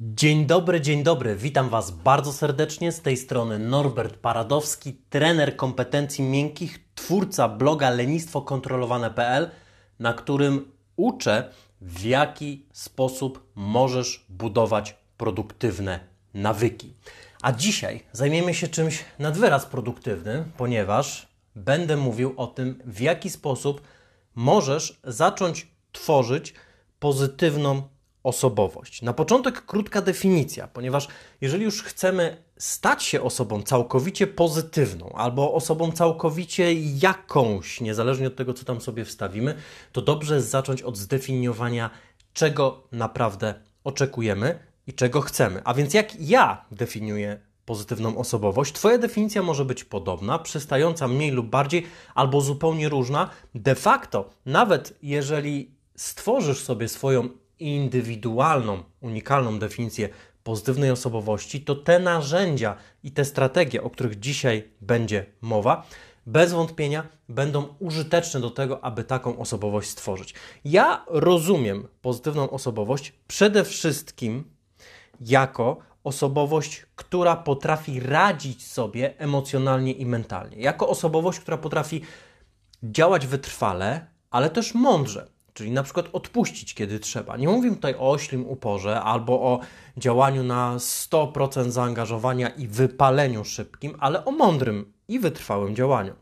Dzień dobry, dzień dobry. Witam Was bardzo serdecznie. Z tej strony Norbert Paradowski, trener kompetencji miękkich, twórca bloga lenistwokontrolowane.pl, na którym uczę, w jaki sposób możesz budować produktywne nawyki. A dzisiaj zajmiemy się czymś nadwyraz produktywnym, ponieważ będę mówił o tym, w jaki sposób możesz zacząć tworzyć pozytywną osobowość. Na początek krótka definicja, ponieważ jeżeli już chcemy stać się osobą całkowicie pozytywną albo osobą całkowicie jakąś, niezależnie od tego, co tam sobie wstawimy, to dobrze jest zacząć od zdefiniowania, czego naprawdę oczekujemy i czego chcemy. A więc jak ja definiuję pozytywną osobowość, Twoja definicja może być podobna, przystająca mniej lub bardziej, albo zupełnie różna. De facto, nawet jeżeli stworzysz sobie swoją indywidualną, unikalną definicję pozytywnej osobowości, to te narzędzia i te strategie, o których dzisiaj będzie mowa, bez wątpienia będą użyteczne do tego, aby taką osobowość stworzyć. Ja rozumiem pozytywną osobowość przede wszystkim jako osobowość, która potrafi radzić sobie emocjonalnie i mentalnie. Jako osobowość, która potrafi działać wytrwale, ale też mądrze. Czyli na przykład odpuścić, kiedy trzeba. Nie mówię tutaj o oślim uporze albo o działaniu na 100% zaangażowania i wypaleniu szybkim, ale o mądrym i wytrwałym działaniu.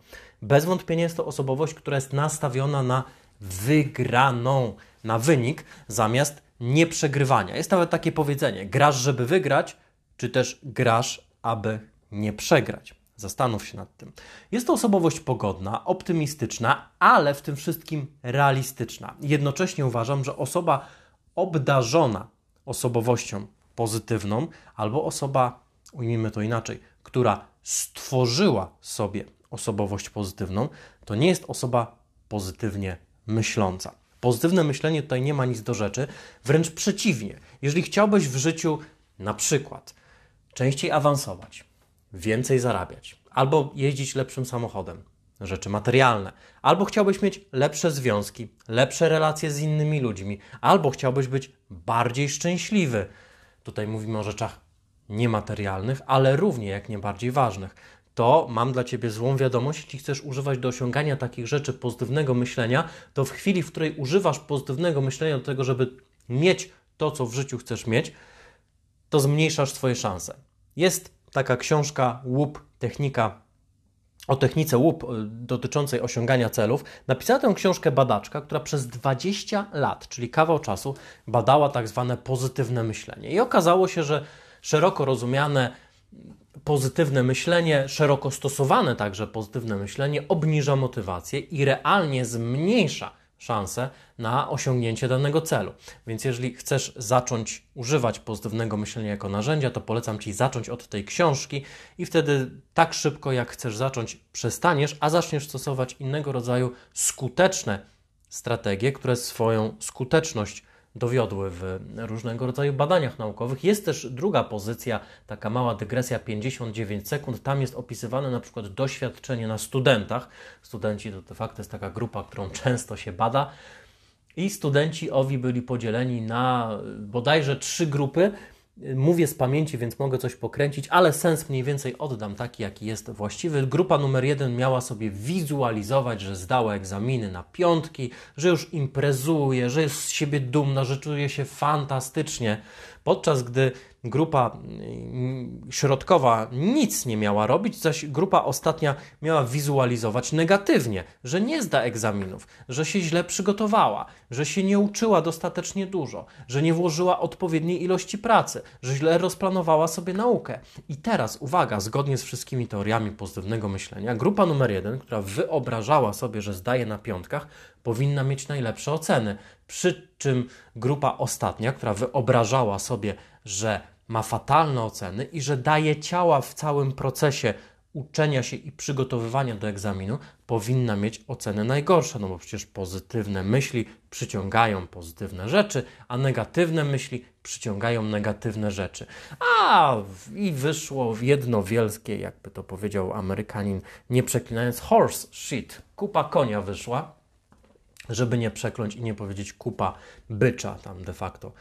Bez wątpienia jest to osobowość, która jest nastawiona na wygraną, na wynik zamiast nieprzegrywania. Jest nawet takie powiedzenie: grasz, żeby wygrać, czy też grasz, aby nie przegrać. Zastanów się nad tym. Jest to osobowość pogodna, optymistyczna, ale w tym wszystkim realistyczna. Jednocześnie uważam, że osoba obdarzona osobowością pozytywną, albo osoba, ujmijmy to inaczej, która stworzyła sobie osobowość pozytywną, to nie jest osoba pozytywnie myśląca. Pozytywne myślenie tutaj nie ma nic do rzeczy, wręcz przeciwnie. Jeżeli chciałbyś w życiu na przykład częściej awansować, więcej zarabiać, albo jeździć lepszym samochodem, rzeczy materialne, albo chciałbyś mieć lepsze związki, lepsze relacje z innymi ludźmi, albo chciałbyś być bardziej szczęśliwy. Tutaj mówimy o rzeczach niematerialnych, ale równie jak nie bardziej ważnych. To mam dla Ciebie złą wiadomość, jeśli chcesz używać do osiągania takich rzeczy pozytywnego myślenia, to w chwili, w której używasz pozytywnego myślenia do tego, żeby mieć to, co w życiu chcesz mieć, to zmniejszasz swoje szanse. Jest taka książka łup, technika o technice łup y, dotyczącej osiągania celów, napisała tę książkę badaczka, która przez 20 lat, czyli kawał czasu, badała tak zwane pozytywne myślenie. I okazało się, że szeroko rozumiane pozytywne myślenie, szeroko stosowane także pozytywne myślenie obniża motywację i realnie zmniejsza szansę na osiągnięcie danego celu. Więc jeżeli chcesz zacząć używać pozytywnego myślenia jako narzędzia, to polecam Ci zacząć od tej książki i wtedy tak szybko jak chcesz zacząć przestaniesz, a zaczniesz stosować innego rodzaju skuteczne strategie, które swoją skuteczność dowiodły w różnego rodzaju badaniach naukowych. Jest też druga pozycja, taka mała dygresja 59 sekund. Tam jest opisywane na przykład doświadczenie na studentach. Studenci to de facto jest taka grupa, którą często się bada. I studenci owi byli podzieleni na bodajże trzy grupy. Mówię z pamięci, więc mogę coś pokręcić, ale sens mniej więcej oddam taki, jaki jest właściwy. Grupa numer jeden miała sobie wizualizować, że zdała egzaminy na piątki, że już imprezuje, że jest z siebie dumna, że czuje się fantastycznie, podczas gdy grupa mm, środkowa nic nie miała robić, zaś grupa ostatnia miała wizualizować negatywnie, że nie zda egzaminów, że się źle przygotowała, że się nie uczyła dostatecznie dużo, że nie włożyła odpowiedniej ilości pracy, że źle rozplanowała sobie naukę. I teraz, uwaga, zgodnie z wszystkimi teoriami pozytywnego myślenia, grupa numer jeden, która wyobrażała sobie, że zdaje na piątkach, powinna mieć najlepsze oceny. Przy czym grupa ostatnia, która wyobrażała sobie, że ma fatalne oceny i że daje ciała w całym procesie uczenia się i przygotowywania do egzaminu powinna mieć ocenę najgorsze, no bo przecież pozytywne myśli przyciągają pozytywne rzeczy, a negatywne myśli przyciągają negatywne rzeczy. A i wyszło jedno wielkie, jakby to powiedział Amerykanin, nie przeklinając, horse shit, kupa konia wyszła żeby nie przekląć i nie powiedzieć kupa bycza, tam de facto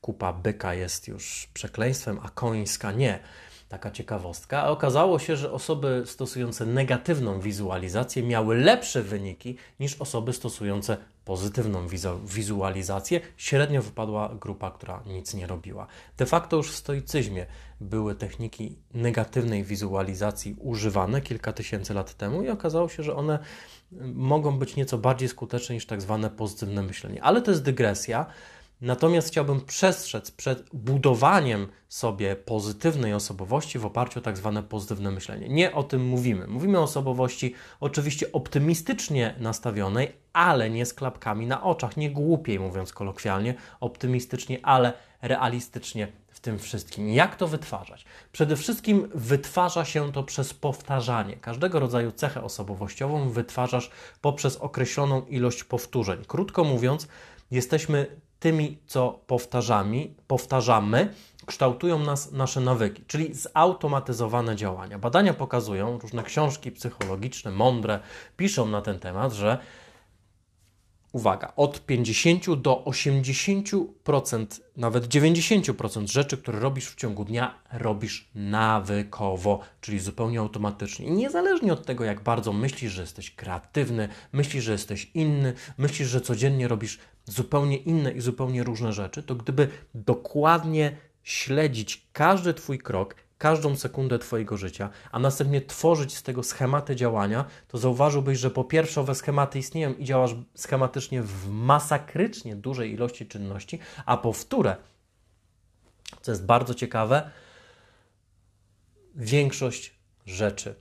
kupa byka jest już przekleństwem, a końska nie. Taka ciekawostka. A okazało się, że osoby stosujące negatywną wizualizację miały lepsze wyniki niż osoby stosujące pozytywną wizualizację. Średnio wypadła grupa, która nic nie robiła. De facto już w stoicyzmie były techniki negatywnej wizualizacji używane kilka tysięcy lat temu i okazało się, że one mogą być nieco bardziej skuteczne niż tak zwane pozytywne myślenie. Ale to jest dygresja. Natomiast chciałbym przestrzec przed budowaniem sobie pozytywnej osobowości w oparciu o tak zwane pozytywne myślenie. Nie o tym mówimy. Mówimy o osobowości oczywiście optymistycznie nastawionej, ale nie z klapkami na oczach, nie głupiej mówiąc kolokwialnie, optymistycznie, ale realistycznie w tym wszystkim. Jak to wytwarzać? Przede wszystkim wytwarza się to przez powtarzanie. Każdego rodzaju cechę osobowościową wytwarzasz poprzez określoną ilość powtórzeń. Krótko mówiąc, jesteśmy tymi, co powtarzamy, powtarzamy, kształtują nas nasze nawyki, czyli zautomatyzowane działania. Badania pokazują, różne książki psychologiczne, mądre, piszą na ten temat, że uwaga, od 50 do 80%, nawet 90% rzeczy, które robisz w ciągu dnia, robisz nawykowo, czyli zupełnie automatycznie. I niezależnie od tego, jak bardzo myślisz, że jesteś kreatywny, myślisz, że jesteś inny, myślisz, że codziennie robisz zupełnie inne i zupełnie różne rzeczy, to gdyby dokładnie śledzić każdy Twój krok, każdą sekundę Twojego życia, a następnie tworzyć z tego schematy działania, to zauważyłbyś, że po pierwsze owe schematy istnieją i działasz schematycznie w masakrycznie dużej ilości czynności, a po wtóre, co jest bardzo ciekawe, większość rzeczy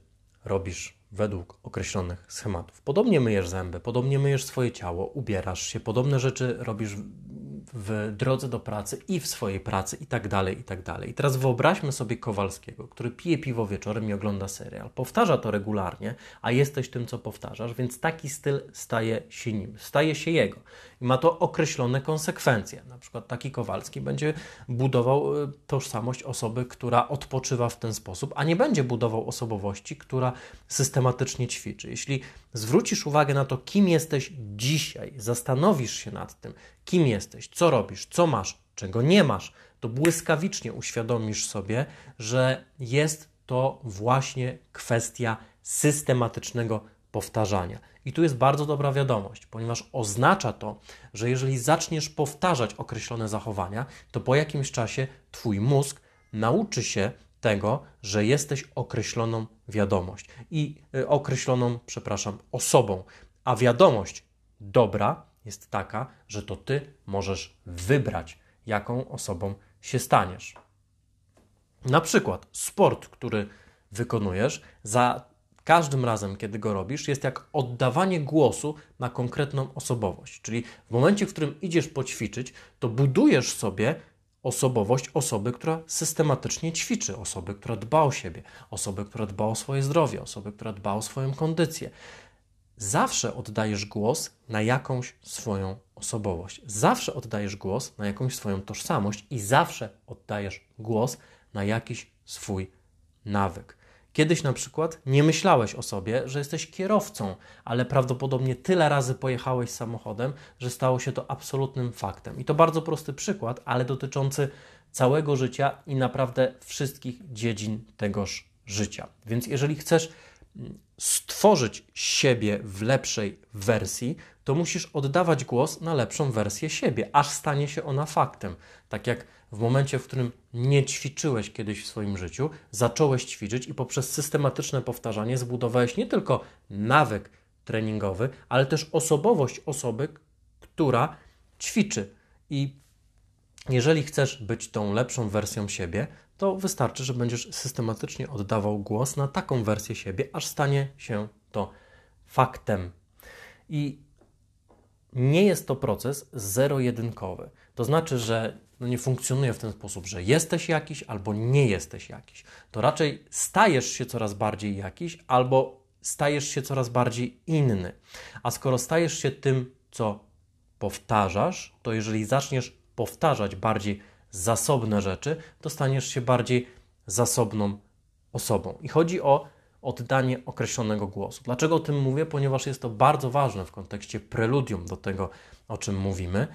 robisz według określonych schematów. Podobnie myjesz zęby, podobnie myjesz swoje ciało, ubierasz się, podobne rzeczy robisz w drodze do pracy i w swojej pracy i tak dalej, i tak dalej. I teraz wyobraźmy sobie Kowalskiego, który pije piwo wieczorem i ogląda serial. Powtarza to regularnie, a jesteś tym, co powtarzasz, więc taki styl staje się nim, staje się jego. I ma to określone konsekwencje. Na przykład taki Kowalski będzie budował y, tożsamość osoby, która odpoczywa w ten sposób, a nie będzie budował osobowości, która systematycznie ćwiczy. Jeśli zwrócisz uwagę na to, kim jesteś dzisiaj, zastanowisz się nad tym, kim jesteś, co robisz, co masz, czego nie masz, to błyskawicznie uświadomisz sobie, że jest to właśnie kwestia systematycznego powtarzania. I tu jest bardzo dobra wiadomość, ponieważ oznacza to, że jeżeli zaczniesz powtarzać określone zachowania, to po jakimś czasie Twój mózg nauczy się tego, że jesteś określoną wiadomość i y, określoną, przepraszam, osobą. A wiadomość dobra jest taka, że to ty możesz wybrać, jaką osobą się staniesz. Na przykład sport, który wykonujesz, za każdym razem, kiedy go robisz, jest jak oddawanie głosu na konkretną osobowość. Czyli w momencie, w którym idziesz poćwiczyć, to budujesz sobie osobowość osoby, która systematycznie ćwiczy, osoby, która dba o siebie, osoby, która dba o swoje zdrowie, osoby, która dba o swoją kondycję. Zawsze oddajesz głos na jakąś swoją osobowość, zawsze oddajesz głos na jakąś swoją tożsamość i zawsze oddajesz głos na jakiś swój nawyk. Kiedyś na przykład nie myślałeś o sobie, że jesteś kierowcą, ale prawdopodobnie tyle razy pojechałeś samochodem, że stało się to absolutnym faktem. I to bardzo prosty przykład, ale dotyczący całego życia i naprawdę wszystkich dziedzin tegoż życia. Więc jeżeli chcesz mm, stworzyć siebie w lepszej wersji, to musisz oddawać głos na lepszą wersję siebie, aż stanie się ona faktem. Tak jak w momencie, w którym nie ćwiczyłeś kiedyś w swoim życiu, zacząłeś ćwiczyć i poprzez systematyczne powtarzanie zbudowałeś nie tylko nawyk treningowy, ale też osobowość osoby, która ćwiczy. I jeżeli chcesz być tą lepszą wersją siebie, to wystarczy, że będziesz systematycznie oddawał głos na taką wersję siebie, aż stanie się to faktem. I nie jest to proces zero-jedynkowy. To znaczy, że no nie funkcjonuje w ten sposób, że jesteś jakiś albo nie jesteś jakiś. To raczej stajesz się coraz bardziej jakiś albo stajesz się coraz bardziej inny. A skoro stajesz się tym, co powtarzasz, to jeżeli zaczniesz powtarzać bardziej zasobne rzeczy, to staniesz się bardziej zasobną osobą. I chodzi o oddanie określonego głosu. Dlaczego o tym mówię? Ponieważ jest to bardzo ważne w kontekście preludium do tego, o czym mówimy,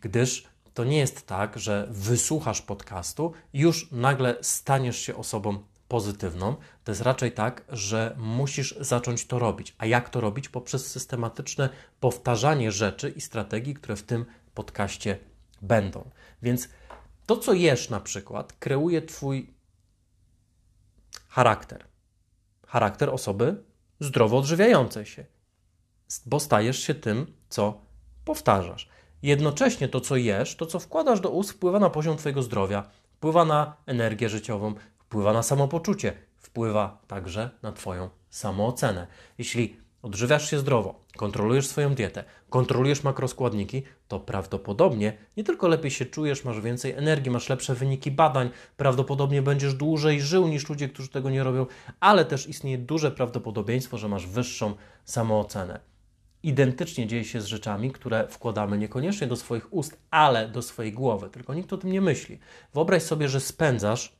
gdyż to nie jest tak, że wysłuchasz podcastu i już nagle staniesz się osobą pozytywną. To jest raczej tak, że musisz zacząć to robić. A jak to robić? Poprzez systematyczne powtarzanie rzeczy i strategii, które w tym podcaście będą. Więc to, co jesz na przykład, kreuje Twój charakter. Charakter osoby zdrowo odżywiającej się, bo stajesz się tym, co powtarzasz. Jednocześnie to, co jesz, to, co wkładasz do ust, wpływa na poziom Twojego zdrowia, wpływa na energię życiową, wpływa na samopoczucie, wpływa także na Twoją samoocenę. Jeśli odżywiasz się zdrowo, kontrolujesz swoją dietę, kontrolujesz makroskładniki, to prawdopodobnie nie tylko lepiej się czujesz, masz więcej energii, masz lepsze wyniki badań, prawdopodobnie będziesz dłużej żył niż ludzie, którzy tego nie robią, ale też istnieje duże prawdopodobieństwo, że masz wyższą samoocenę. Identycznie dzieje się z rzeczami, które wkładamy niekoniecznie do swoich ust, ale do swojej głowy, tylko nikt o tym nie myśli. Wyobraź sobie, że spędzasz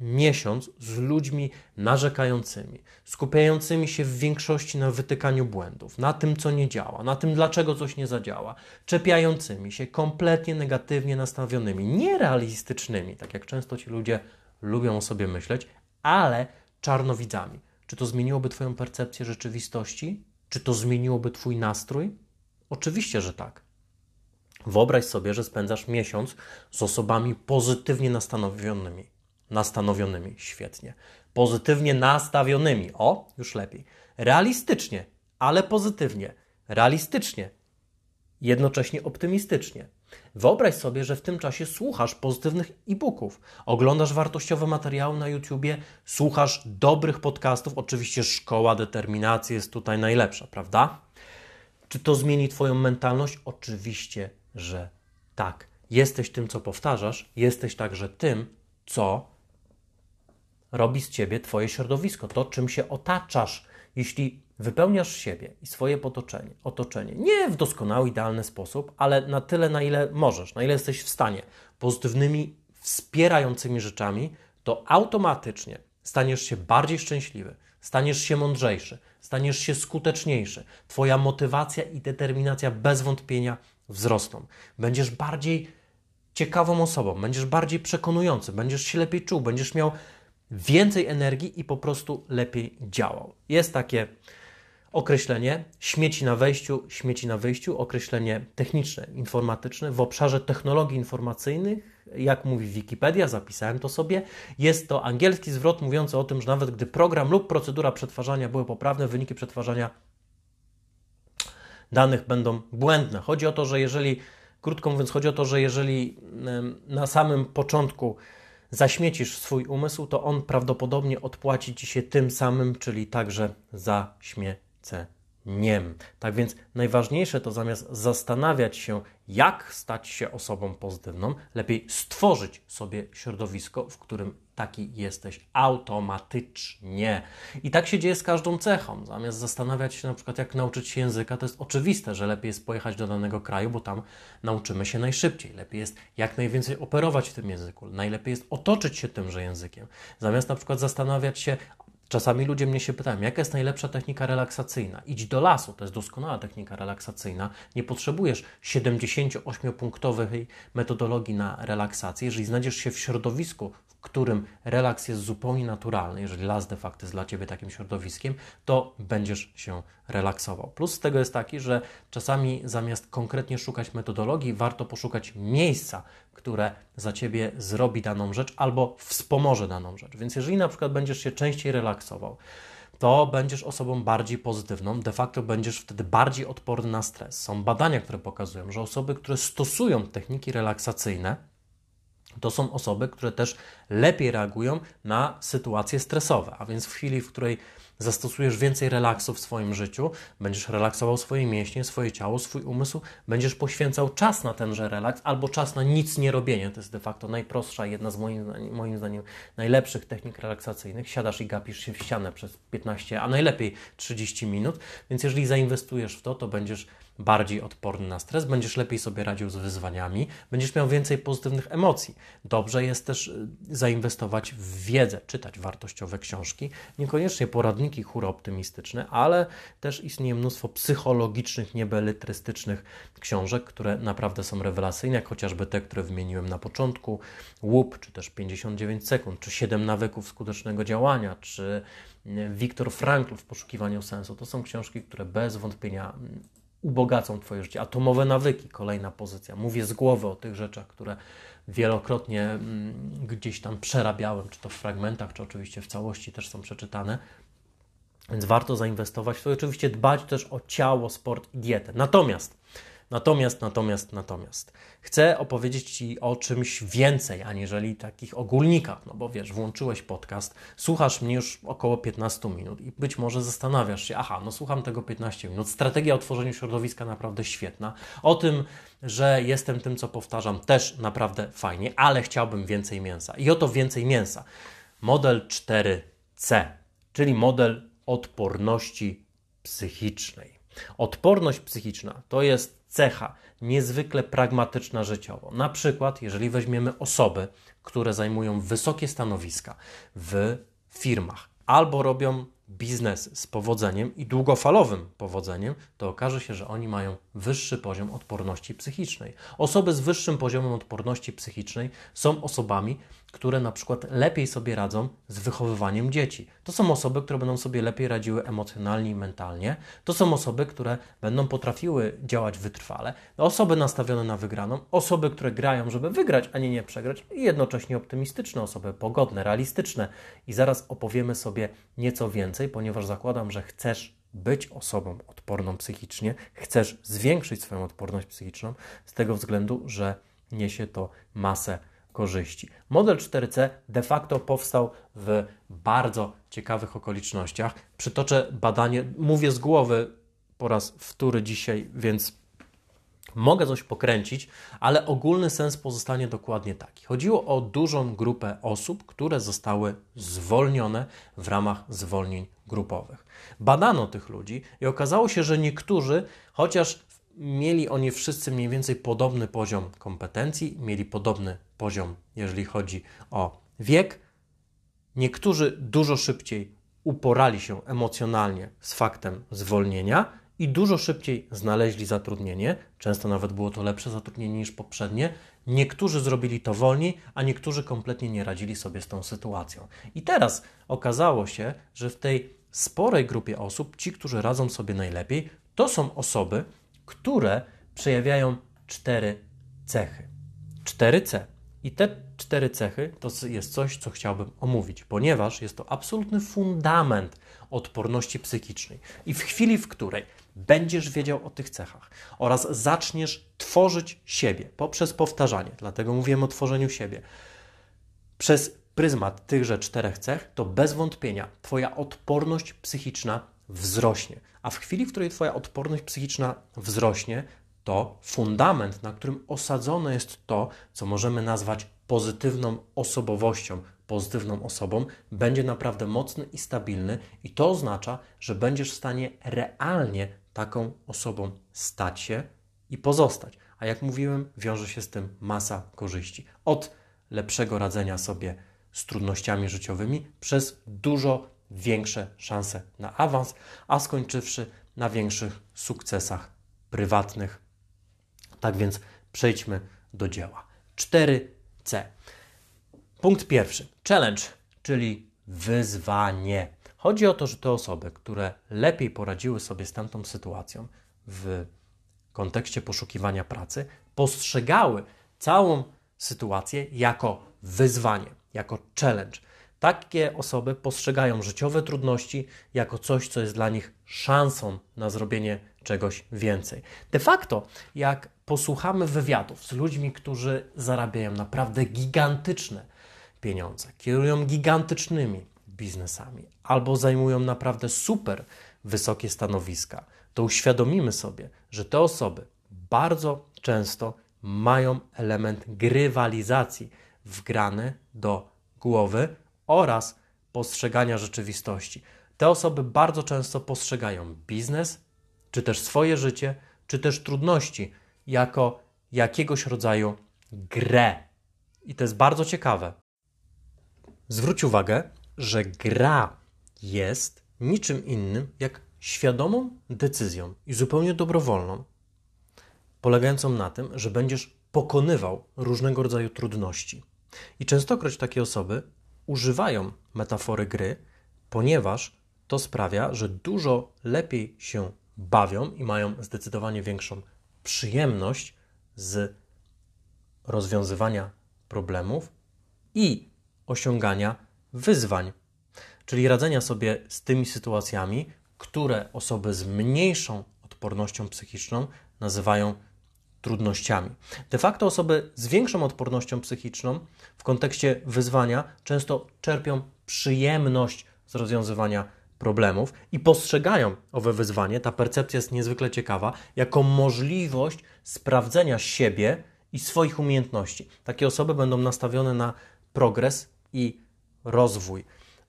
miesiąc z ludźmi narzekającymi, skupiającymi się w większości na wytykaniu błędów, na tym, co nie działa, na tym, dlaczego coś nie zadziała, czepiającymi się, kompletnie negatywnie nastawionymi, nierealistycznymi, tak jak często ci ludzie lubią o sobie myśleć, ale czarnowidzami. Czy to zmieniłoby Twoją percepcję rzeczywistości? Czy to zmieniłoby Twój nastrój? Oczywiście, że tak. Wyobraź sobie, że spędzasz miesiąc z osobami pozytywnie nastawionymi nastanowionymi. Świetnie. Pozytywnie nastawionymi. O, już lepiej. Realistycznie, ale pozytywnie. Realistycznie, jednocześnie optymistycznie. Wyobraź sobie, że w tym czasie słuchasz pozytywnych e-booków, oglądasz wartościowe materiały na YouTubie, słuchasz dobrych podcastów. Oczywiście szkoła determinacji jest tutaj najlepsza, prawda? Czy to zmieni Twoją mentalność? Oczywiście, że tak. Jesteś tym, co powtarzasz, jesteś także tym, co robi z ciebie Twoje środowisko, to czym się otaczasz. Jeśli wypełniasz siebie i swoje otoczenie, otoczenie nie w doskonały, idealny sposób, ale na tyle, na ile możesz, na ile jesteś w stanie, pozytywnymi, wspierającymi rzeczami, to automatycznie staniesz się bardziej szczęśliwy, staniesz się mądrzejszy, staniesz się skuteczniejszy. Twoja motywacja i determinacja bez wątpienia wzrosną. Będziesz bardziej ciekawą osobą, będziesz bardziej przekonujący, będziesz się lepiej czuł, będziesz miał więcej energii i po prostu lepiej działał. Jest takie określenie śmieci na wejściu, śmieci na wyjściu, określenie techniczne, informatyczne w obszarze technologii informacyjnych, jak mówi Wikipedia, zapisałem to sobie, jest to angielski zwrot mówiący o tym, że nawet gdy program lub procedura przetwarzania były poprawne, wyniki przetwarzania danych będą błędne. Chodzi o to, że jeżeli, krótko mówiąc, chodzi o to, że jeżeli na samym początku zaśmiecisz swój umysł, to on prawdopodobnie odpłaci ci się tym samym, czyli także za śmieceniem. Tak więc najważniejsze to zamiast zastanawiać się, jak stać się osobą pozytywną, lepiej stworzyć sobie środowisko, w którym taki jesteś automatycznie. I tak się dzieje z każdą cechą. Zamiast zastanawiać się na przykład, jak nauczyć się języka, to jest oczywiste, że lepiej jest pojechać do danego kraju, bo tam nauczymy się najszybciej. Lepiej jest jak najwięcej operować w tym języku. Najlepiej jest otoczyć się tymże językiem. Zamiast na przykład zastanawiać się, Czasami ludzie mnie się pytają, jaka jest najlepsza technika relaksacyjna? Idź do lasu, to jest doskonała technika relaksacyjna. Nie potrzebujesz 78-punktowej metodologii na relaksację. Jeżeli znajdziesz się w środowisku, którym relaks jest zupełnie naturalny, jeżeli las de facto jest dla Ciebie takim środowiskiem, to będziesz się relaksował. Plus z tego jest taki, że czasami zamiast konkretnie szukać metodologii, warto poszukać miejsca, które za Ciebie zrobi daną rzecz albo wspomoże daną rzecz. Więc jeżeli na przykład będziesz się częściej relaksował, to będziesz osobą bardziej pozytywną, de facto będziesz wtedy bardziej odporny na stres. Są badania, które pokazują, że osoby, które stosują techniki relaksacyjne, to są osoby, które też lepiej reagują na sytuacje stresowe. A więc w chwili, w której zastosujesz więcej relaksu w swoim życiu, będziesz relaksował swoje mięśnie, swoje ciało, swój umysł, będziesz poświęcał czas na tenże relaks albo czas na nic nie robienie. To jest de facto najprostsza, jedna z moim moim zdaniem najlepszych technik relaksacyjnych. Siadasz i gapisz się w ścianę przez 15, a najlepiej 30 minut. Więc jeżeli zainwestujesz w to, to będziesz bardziej odporny na stres, będziesz lepiej sobie radził z wyzwaniami, będziesz miał więcej pozytywnych emocji. Dobrze jest też y, zainwestować w wiedzę, czytać wartościowe książki, niekoniecznie poradniki optymistyczne, ale też istnieje mnóstwo psychologicznych, niebeletrystycznych książek, które naprawdę są rewelacyjne, jak chociażby te, które wymieniłem na początku, Łup, czy też 59 sekund, czy 7 nawyków skutecznego działania, czy Viktor Frankl w poszukiwaniu sensu. To są książki, które bez wątpienia mm, ubogacą Twoje życie. Atomowe nawyki, kolejna pozycja. Mówię z głowy o tych rzeczach, które wielokrotnie mm, gdzieś tam przerabiałem, czy to w fragmentach, czy oczywiście w całości też są przeczytane. Więc warto zainwestować w to oczywiście dbać też o ciało, sport i dietę. Natomiast Natomiast, natomiast, natomiast chcę opowiedzieć Ci o czymś więcej, aniżeli takich ogólnikach, no bo wiesz, włączyłeś podcast, słuchasz mnie już około 15 minut i być może zastanawiasz się, aha, no słucham tego 15 minut, strategia o tworzeniu środowiska naprawdę świetna, o tym, że jestem tym, co powtarzam, też naprawdę fajnie, ale chciałbym więcej mięsa. I oto więcej mięsa. Model 4C, czyli model odporności psychicznej. Odporność psychiczna to jest cecha niezwykle pragmatyczna życiowo. Na przykład, jeżeli weźmiemy osoby, które zajmują wysokie stanowiska w firmach albo robią biznes z powodzeniem i długofalowym powodzeniem, to okaże się, że oni mają wyższy poziom odporności psychicznej. Osoby z wyższym poziomem odporności psychicznej są osobami, które na przykład lepiej sobie radzą z wychowywaniem dzieci. To są osoby, które będą sobie lepiej radziły emocjonalnie i mentalnie. To są osoby, które będą potrafiły działać wytrwale. Osoby nastawione na wygraną, osoby, które grają, żeby wygrać, a nie nie przegrać, i jednocześnie optymistyczne osoby, pogodne, realistyczne. I zaraz opowiemy sobie nieco więcej, ponieważ zakładam, że chcesz być osobą odporną psychicznie, chcesz zwiększyć swoją odporność psychiczną z tego względu, że niesie to masę korzyści. Model 4C de facto powstał w bardzo ciekawych okolicznościach. Przytoczę badanie, mówię z głowy po raz wtóry dzisiaj, więc mogę coś pokręcić, ale ogólny sens pozostanie dokładnie taki. Chodziło o dużą grupę osób, które zostały zwolnione w ramach zwolnień grupowych. Badano tych ludzi i okazało się, że niektórzy, chociaż mieli oni wszyscy mniej więcej podobny poziom kompetencji, mieli podobny poziom, jeżeli chodzi o wiek. Niektórzy dużo szybciej uporali się emocjonalnie z faktem zwolnienia i dużo szybciej znaleźli zatrudnienie. Często nawet było to lepsze zatrudnienie niż poprzednie. Niektórzy zrobili to wolniej, a niektórzy kompletnie nie radzili sobie z tą sytuacją. I teraz okazało się, że w tej sporej grupie osób, ci, którzy radzą sobie najlepiej, to są osoby, które przejawiają cztery cechy. 4C. I te cztery cechy to jest coś, co chciałbym omówić, ponieważ jest to absolutny fundament odporności psychicznej. I w chwili, w której będziesz wiedział o tych cechach oraz zaczniesz tworzyć siebie poprzez powtarzanie, dlatego mówiłem o tworzeniu siebie, przez pryzmat tychże czterech cech, to bez wątpienia Twoja odporność psychiczna wzrośnie. A w chwili, w której Twoja odporność psychiczna wzrośnie, to fundament, na którym osadzone jest to, co możemy nazwać pozytywną osobowością, pozytywną osobą, będzie naprawdę mocny i stabilny, i to oznacza, że będziesz w stanie realnie taką osobą stać się i pozostać. A jak mówiłem, wiąże się z tym masa korzyści. Od lepszego radzenia sobie z trudnościami życiowymi przez dużo większe szanse na awans, a skończywszy na większych sukcesach prywatnych. Tak więc przejdźmy do dzieła. 4C. Punkt pierwszy. Challenge, czyli wyzwanie. Chodzi o to, że te osoby, które lepiej poradziły sobie z tamtą sytuacją w kontekście poszukiwania pracy, postrzegały całą sytuację jako wyzwanie, jako challenge. Takie osoby postrzegają życiowe trudności jako coś, co jest dla nich szansą na zrobienie czegoś więcej. De facto, jak posłuchamy wywiadów z ludźmi, którzy zarabiają naprawdę gigantyczne pieniądze, kierują gigantycznymi biznesami albo zajmują naprawdę super wysokie stanowiska, to uświadomimy sobie, że te osoby bardzo często mają element grywalizacji wgrany do głowy oraz postrzegania rzeczywistości. Te osoby bardzo często postrzegają biznes, czy też swoje życie, czy też trudności jako jakiegoś rodzaju grę. I to jest bardzo ciekawe. Zwróć uwagę, że gra jest niczym innym jak świadomą decyzją i zupełnie dobrowolną, polegającą na tym, że będziesz pokonywał różnego rodzaju trudności. I częstokroć takie osoby używają metafory gry, ponieważ to sprawia, że dużo lepiej się bawią i mają zdecydowanie większą przyjemność z rozwiązywania problemów i osiągania wyzwań, czyli radzenia sobie z tymi sytuacjami, które osoby z mniejszą odpornością psychiczną nazywają trudnościami. De facto osoby z większą odpornością psychiczną w kontekście wyzwania często czerpią przyjemność z rozwiązywania problemów i postrzegają owe wyzwanie, ta percepcja jest niezwykle ciekawa, jako możliwość sprawdzenia siebie i swoich umiejętności. Takie osoby będą nastawione na progres i rozwój.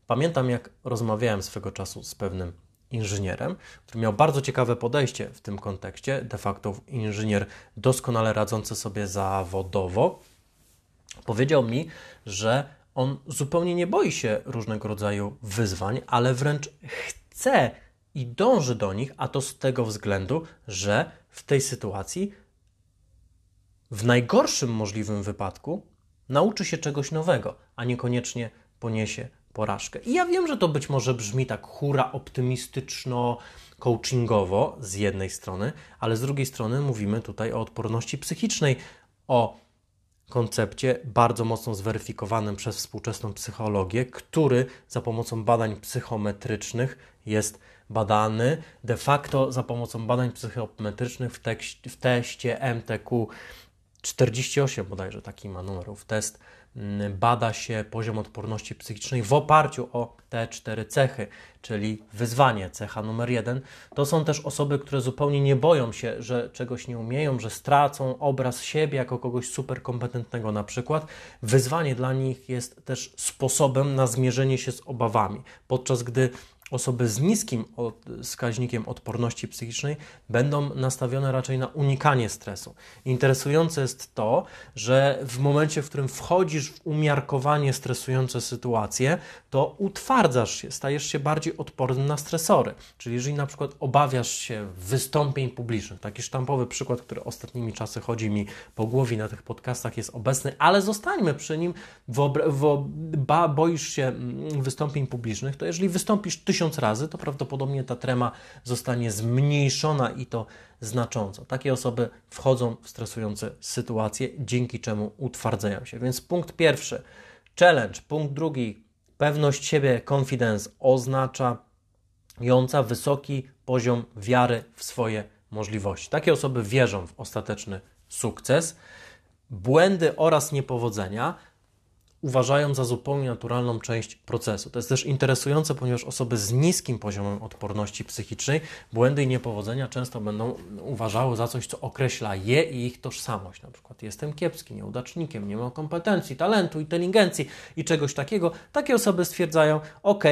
Pamiętam, jak rozmawiałem swego czasu z pewnym inżynierem, który miał bardzo ciekawe podejście w tym kontekście, de facto inżynier doskonale radzący sobie zawodowo. Powiedział mi, że on zupełnie nie boi się różnego rodzaju wyzwań, ale wręcz chce i dąży do nich, a to z tego względu, że w tej sytuacji, w najgorszym możliwym wypadku, nauczy się czegoś nowego, a niekoniecznie poniesie porażkę. I ja wiem, że to być może brzmi tak hura optymistyczno, coachingowo z jednej strony, ale z drugiej strony mówimy tutaj o odporności psychicznej, o koncepcie bardzo mocno zweryfikowanym przez współczesną psychologię, który za pomocą badań psychometrycznych jest badany de facto za pomocą badań psychometrycznych w, tekście, w teście MTQ 48 bodajże taki ma numerów test bada się poziom odporności psychicznej w oparciu o te cztery cechy, czyli wyzwanie, cecha numer jeden. To są też osoby, które zupełnie nie boją się, że czegoś nie umieją, że stracą obraz siebie jako kogoś super kompetentnego na przykład. Wyzwanie dla nich jest też sposobem na zmierzenie się z obawami, podczas gdy osoby z niskim wskaźnikiem odporności psychicznej będą nastawione raczej na unikanie stresu. Interesujące jest to, że w momencie, w którym wchodzisz w umiarkowanie stresujące sytuacje, to utwardzasz się, stajesz się bardziej odporny na stresory. Czyli jeżeli na przykład obawiasz się wystąpień publicznych, taki sztampowy przykład, który ostatnimi czasy chodzi mi po głowie na tych podcastach jest obecny, ale zostańmy przy nim, boisz się mm, wystąpień publicznych, to jeżeli wystąpisz tysiąc tysiąc razy, to prawdopodobnie ta trema zostanie zmniejszona i to znacząco. Takie osoby wchodzą w stresujące sytuacje, dzięki czemu utwardzają się. Więc punkt pierwszy, challenge. Punkt drugi, pewność siebie, confidence oznaczająca wysoki poziom wiary w swoje możliwości. Takie osoby wierzą w ostateczny sukces. Błędy oraz niepowodzenia uważają za zupełnie naturalną część procesu. To jest też interesujące, ponieważ osoby z niskim poziomem odporności psychicznej błędy i niepowodzenia często będą uważały za coś, co określa je i ich tożsamość. Na przykład jestem kiepski, nieudacznikiem, nie mam kompetencji, talentu, inteligencji i czegoś takiego. Takie osoby stwierdzają, ok,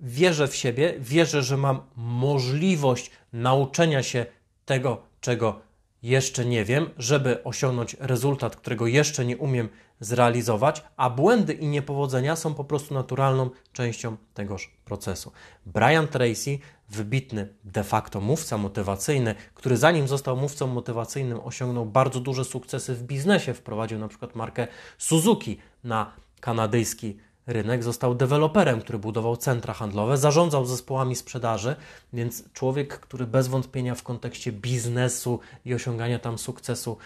wierzę w siebie, wierzę, że mam możliwość nauczenia się tego, czego jeszcze nie wiem, żeby osiągnąć rezultat, którego jeszcze nie umiem zrealizować, a błędy i niepowodzenia są po prostu naturalną częścią tegoż procesu. Brian Tracy, wybitny de facto mówca motywacyjny, który zanim został mówcą motywacyjnym osiągnął bardzo duże sukcesy w biznesie, wprowadził na przykład markę Suzuki na kanadyjski rynek, został deweloperem, który budował centra handlowe, zarządzał zespołami sprzedaży, więc człowiek, który bez wątpienia w kontekście biznesu i osiągania tam sukcesu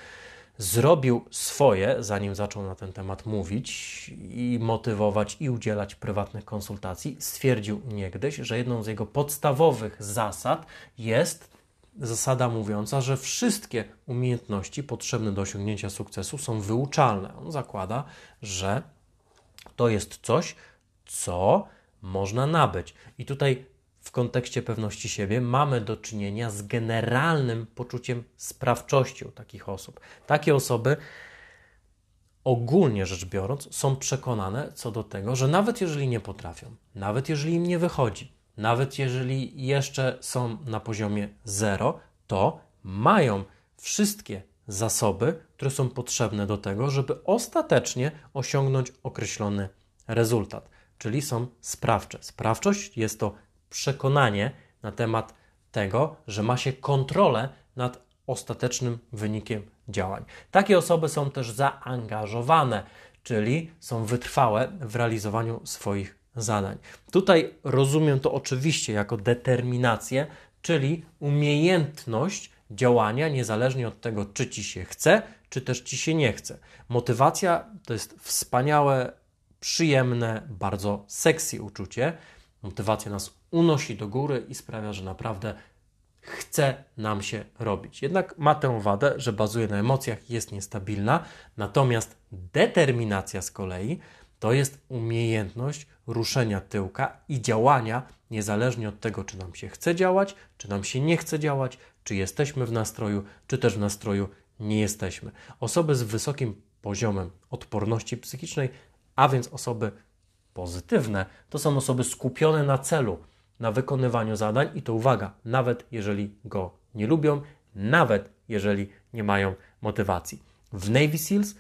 zrobił swoje, zanim zaczął na ten temat mówić i motywować i udzielać prywatnych konsultacji, stwierdził niegdyś, że jedną z jego podstawowych zasad jest zasada mówiąca, że wszystkie umiejętności potrzebne do osiągnięcia sukcesu są wyuczalne. On zakłada, że to jest coś, co można nabyć. I tutaj w kontekście pewności siebie mamy do czynienia z generalnym poczuciem sprawczości u takich osób. Takie osoby ogólnie rzecz biorąc, są przekonane co do tego, że nawet jeżeli nie potrafią, nawet jeżeli im nie wychodzi, nawet jeżeli jeszcze są na poziomie zero, to mają wszystkie zasoby, które są potrzebne do tego, żeby ostatecznie osiągnąć określony rezultat, czyli są sprawcze. Sprawczość jest to przekonanie na temat tego, że ma się kontrolę nad ostatecznym wynikiem działań. Takie osoby są też zaangażowane, czyli są wytrwałe w realizowaniu swoich zadań. Tutaj rozumiem to oczywiście jako determinację, czyli umiejętność działania niezależnie od tego, czy ci się chce, czy też ci się nie chce. Motywacja to jest wspaniałe, przyjemne, bardzo sexy uczucie. Motywacja nas unosi do góry i sprawia, że naprawdę chce nam się robić. Jednak ma tę wadę, że bazuje na emocjach i jest niestabilna, natomiast determinacja z kolei to jest umiejętność ruszenia tyłka i działania niezależnie od tego, czy nam się chce działać, czy nam się nie chce działać, czy jesteśmy w nastroju, czy też w nastroju nie jesteśmy. Osoby z wysokim poziomem odporności psychicznej, a więc osoby pozytywne, to są osoby skupione na celu, na wykonywaniu zadań i to uwaga, nawet jeżeli go nie lubią, nawet jeżeli nie mają motywacji. W Navy SEALs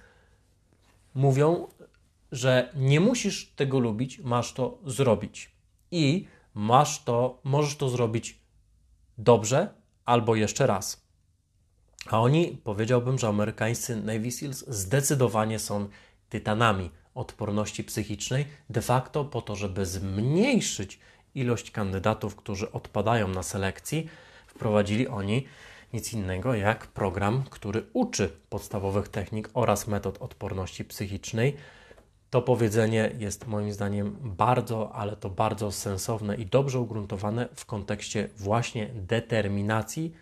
mówią, że nie musisz tego lubić, masz to zrobić. I masz to, możesz to zrobić dobrze albo jeszcze raz. A oni, powiedziałbym, że amerykańscy Navy SEALs zdecydowanie są tytanami odporności psychicznej, de facto po to, żeby zmniejszyć ilość kandydatów, którzy odpadają na selekcji, wprowadzili oni nic innego jak program, który uczy podstawowych technik oraz metod odporności psychicznej. To powiedzenie jest moim zdaniem bardzo, ale to bardzo sensowne i dobrze ugruntowane w kontekście właśnie determinacji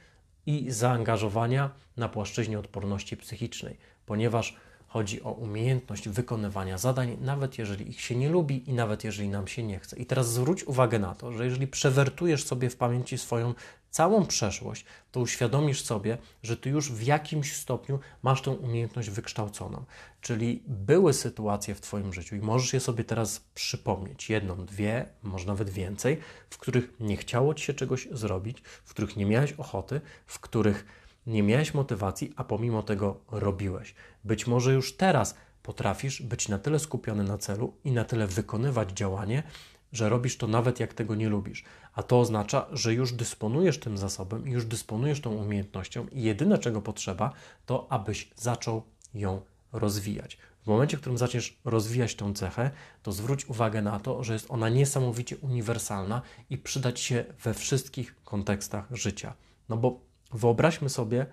i zaangażowania na płaszczyźnie odporności psychicznej, ponieważ Chodzi o umiejętność wykonywania zadań, nawet jeżeli ich się nie lubi i nawet jeżeli nam się nie chce. I teraz zwróć uwagę na to, że jeżeli przewertujesz sobie w pamięci swoją całą przeszłość, to uświadomisz sobie, że ty już w jakimś stopniu masz tę umiejętność wykształconą. Czyli były sytuacje w Twoim życiu i możesz je sobie teraz przypomnieć, jedną, dwie, może nawet więcej, w których nie chciało Ci się czegoś zrobić, w których nie miałeś ochoty, w których nie miałeś motywacji, a pomimo tego robiłeś. Być może już teraz potrafisz być na tyle skupiony na celu i na tyle wykonywać działanie, że robisz to nawet jak tego nie lubisz. A to oznacza, że już dysponujesz tym zasobem, już dysponujesz tą umiejętnością i jedyne czego potrzeba, to abyś zaczął ją rozwijać. W momencie, w którym zaczniesz rozwijać tą cechę, to zwróć uwagę na to, że jest ona niesamowicie uniwersalna i przydać się we wszystkich kontekstach życia. No bo Wyobraźmy sobie,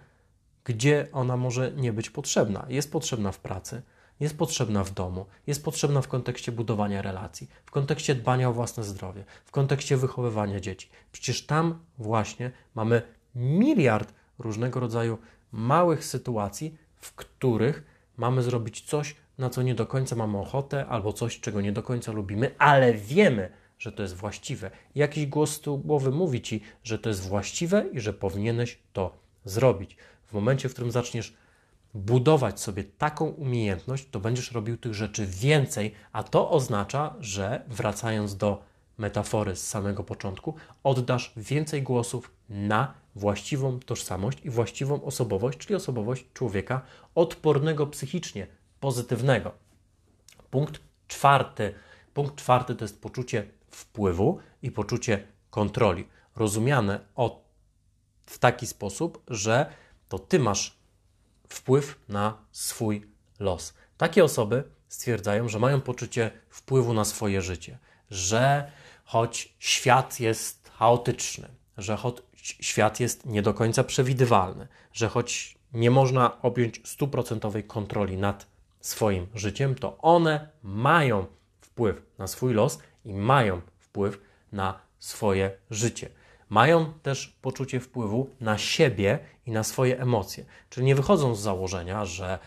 gdzie ona może nie być potrzebna. Jest potrzebna w pracy, jest potrzebna w domu, jest potrzebna w kontekście budowania relacji, w kontekście dbania o własne zdrowie, w kontekście wychowywania dzieci. Przecież tam właśnie mamy miliard różnego rodzaju małych sytuacji, w których mamy zrobić coś, na co nie do końca mamy ochotę, albo coś, czego nie do końca lubimy, ale wiemy, że to jest właściwe. Jakiś głos z głowy mówi ci, że to jest właściwe i że powinieneś to zrobić. W momencie, w którym zaczniesz budować sobie taką umiejętność, to będziesz robił tych rzeczy więcej, a to oznacza, że wracając do metafory z samego początku, oddasz więcej głosów na właściwą tożsamość i właściwą osobowość, czyli osobowość człowieka odpornego psychicznie, pozytywnego. Punkt czwarty. Punkt czwarty to jest poczucie wpływu i poczucie kontroli. Rozumiane o, w taki sposób, że to ty masz wpływ na swój los. Takie osoby stwierdzają, że mają poczucie wpływu na swoje życie, że choć świat jest chaotyczny, że choć świat jest nie do końca przewidywalny, że choć nie można objąć stuprocentowej kontroli nad swoim życiem, to one mają wpływ na swój los i mają wpływ na swoje życie. Mają też poczucie wpływu na siebie i na swoje emocje. Czyli nie wychodzą z założenia, że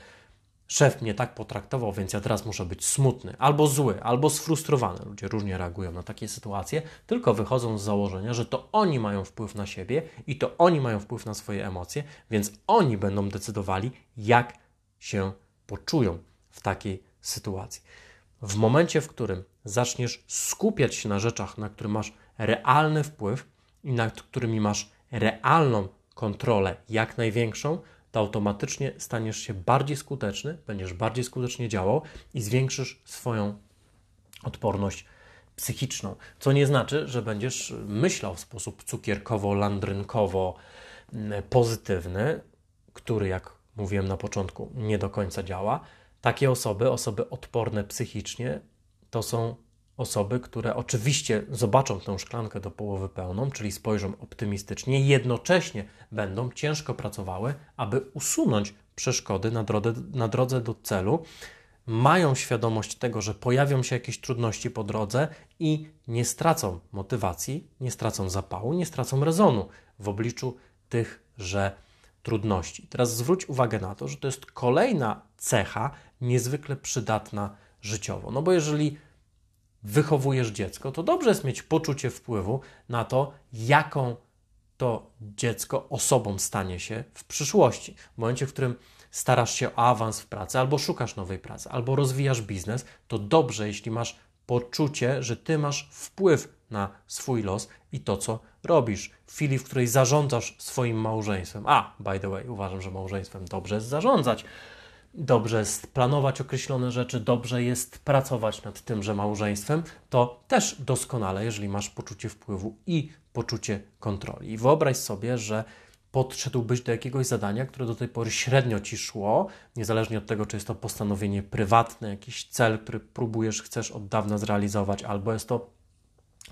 szef mnie tak potraktował, więc ja teraz muszę być smutny, albo zły, albo sfrustrowany. Ludzie różnie reagują na takie sytuacje, tylko wychodzą z założenia, że to oni mają wpływ na siebie i to oni mają wpływ na swoje emocje, więc oni będą decydowali, jak się poczują w takiej sytuacji. W momencie, w którym zaczniesz skupiać się na rzeczach, na które masz realny wpływ i nad którymi masz realną kontrolę, jak największą, to automatycznie staniesz się bardziej skuteczny, będziesz bardziej skutecznie działał i zwiększysz swoją odporność psychiczną. Co nie znaczy, że będziesz myślał w sposób cukierkowo-landrynkowo mm, pozytywny, który, jak mówiłem na początku, nie do końca działa. Takie osoby, osoby odporne psychicznie, to są osoby, które oczywiście zobaczą tę szklankę do połowy pełną, czyli spojrzą optymistycznie, jednocześnie będą ciężko pracowały, aby usunąć przeszkody na drodze, na drodze do celu, mają świadomość tego, że pojawią się jakieś trudności po drodze i nie stracą motywacji, nie stracą zapału, nie stracą rezonu w obliczu tychże trudności. Teraz zwróć uwagę na to, że to jest kolejna cecha niezwykle przydatna życiowo. No bo jeżeli wychowujesz dziecko, to dobrze jest mieć poczucie wpływu na to, jaką to dziecko osobą stanie się w przyszłości. W momencie, w którym starasz się o awans w pracy, albo szukasz nowej pracy, albo rozwijasz biznes, to dobrze, jeśli masz poczucie, że ty masz wpływ na swój los i to, co robisz. W chwili, w której zarządzasz swoim małżeństwem, a by the way, uważam, że małżeństwem dobrze jest zarządzać dobrze jest planować określone rzeczy, dobrze jest pracować nad tymże małżeństwem, to też doskonale, jeżeli masz poczucie wpływu i poczucie kontroli. I wyobraź sobie, że podszedłbyś do jakiegoś zadania, które do tej pory średnio ci szło, niezależnie od tego, czy jest to postanowienie prywatne, jakiś cel, który próbujesz, chcesz od dawna zrealizować, albo jest to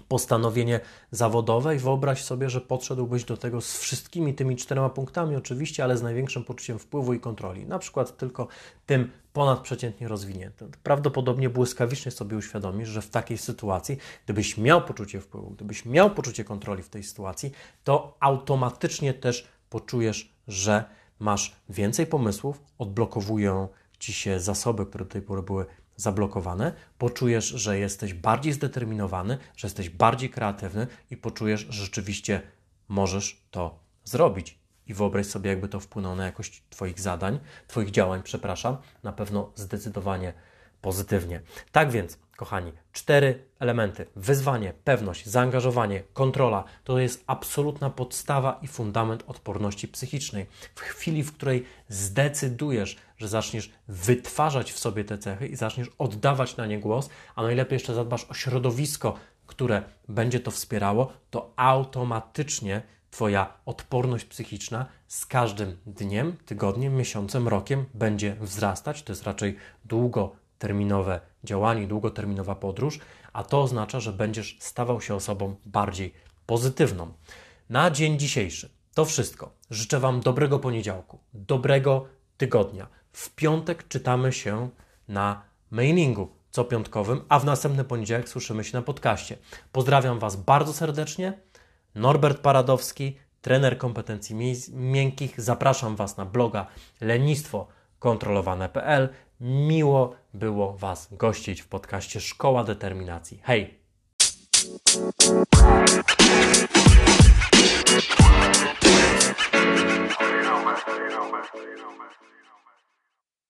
postanowienie zawodowe i wyobraź sobie, że podszedłbyś do tego z wszystkimi tymi czterema punktami, oczywiście, ale z największym poczuciem wpływu i kontroli, na przykład tylko tym ponadprzeciętnie rozwiniętym. Prawdopodobnie błyskawicznie sobie uświadomisz, że w takiej sytuacji, gdybyś miał poczucie wpływu, gdybyś miał poczucie kontroli w tej sytuacji, to automatycznie też poczujesz, że masz więcej pomysłów, odblokowują ci się zasoby, które do tej pory były zablokowane, poczujesz, że jesteś bardziej zdeterminowany, że jesteś bardziej kreatywny i poczujesz, że rzeczywiście możesz to zrobić. I wyobraź sobie, jakby to wpłynęło na jakość Twoich zadań, Twoich działań, przepraszam, na pewno zdecydowanie pozytywnie. Tak więc, kochani, cztery elementy: wyzwanie, pewność, zaangażowanie, kontrola to jest absolutna podstawa i fundament odporności psychicznej. W chwili, w której zdecydujesz, że zaczniesz wytwarzać w sobie te cechy i zaczniesz oddawać na nie głos, a najlepiej jeszcze zadbasz o środowisko, które będzie to wspierało, to automatycznie Twoja odporność psychiczna z każdym dniem, tygodniem, miesiącem, rokiem będzie wzrastać. To jest raczej długoterminowe działanie, długoterminowa podróż, a to oznacza, że będziesz stawał się osobą bardziej pozytywną. Na dzień dzisiejszy to wszystko. Życzę Wam dobrego poniedziałku, dobrego tygodnia. W piątek czytamy się na mailingu co piątkowym, a w następny poniedziałek słyszymy się na podcaście. Pozdrawiam Was bardzo serdecznie. Norbert Paradowski, trener kompetencji miękkich. Zapraszam Was na bloga lenistwo kontrolowane.pl. Miło było Was gościć w podcaście Szkoła Determinacji. Hej! you know, man. You know, man. You know, man.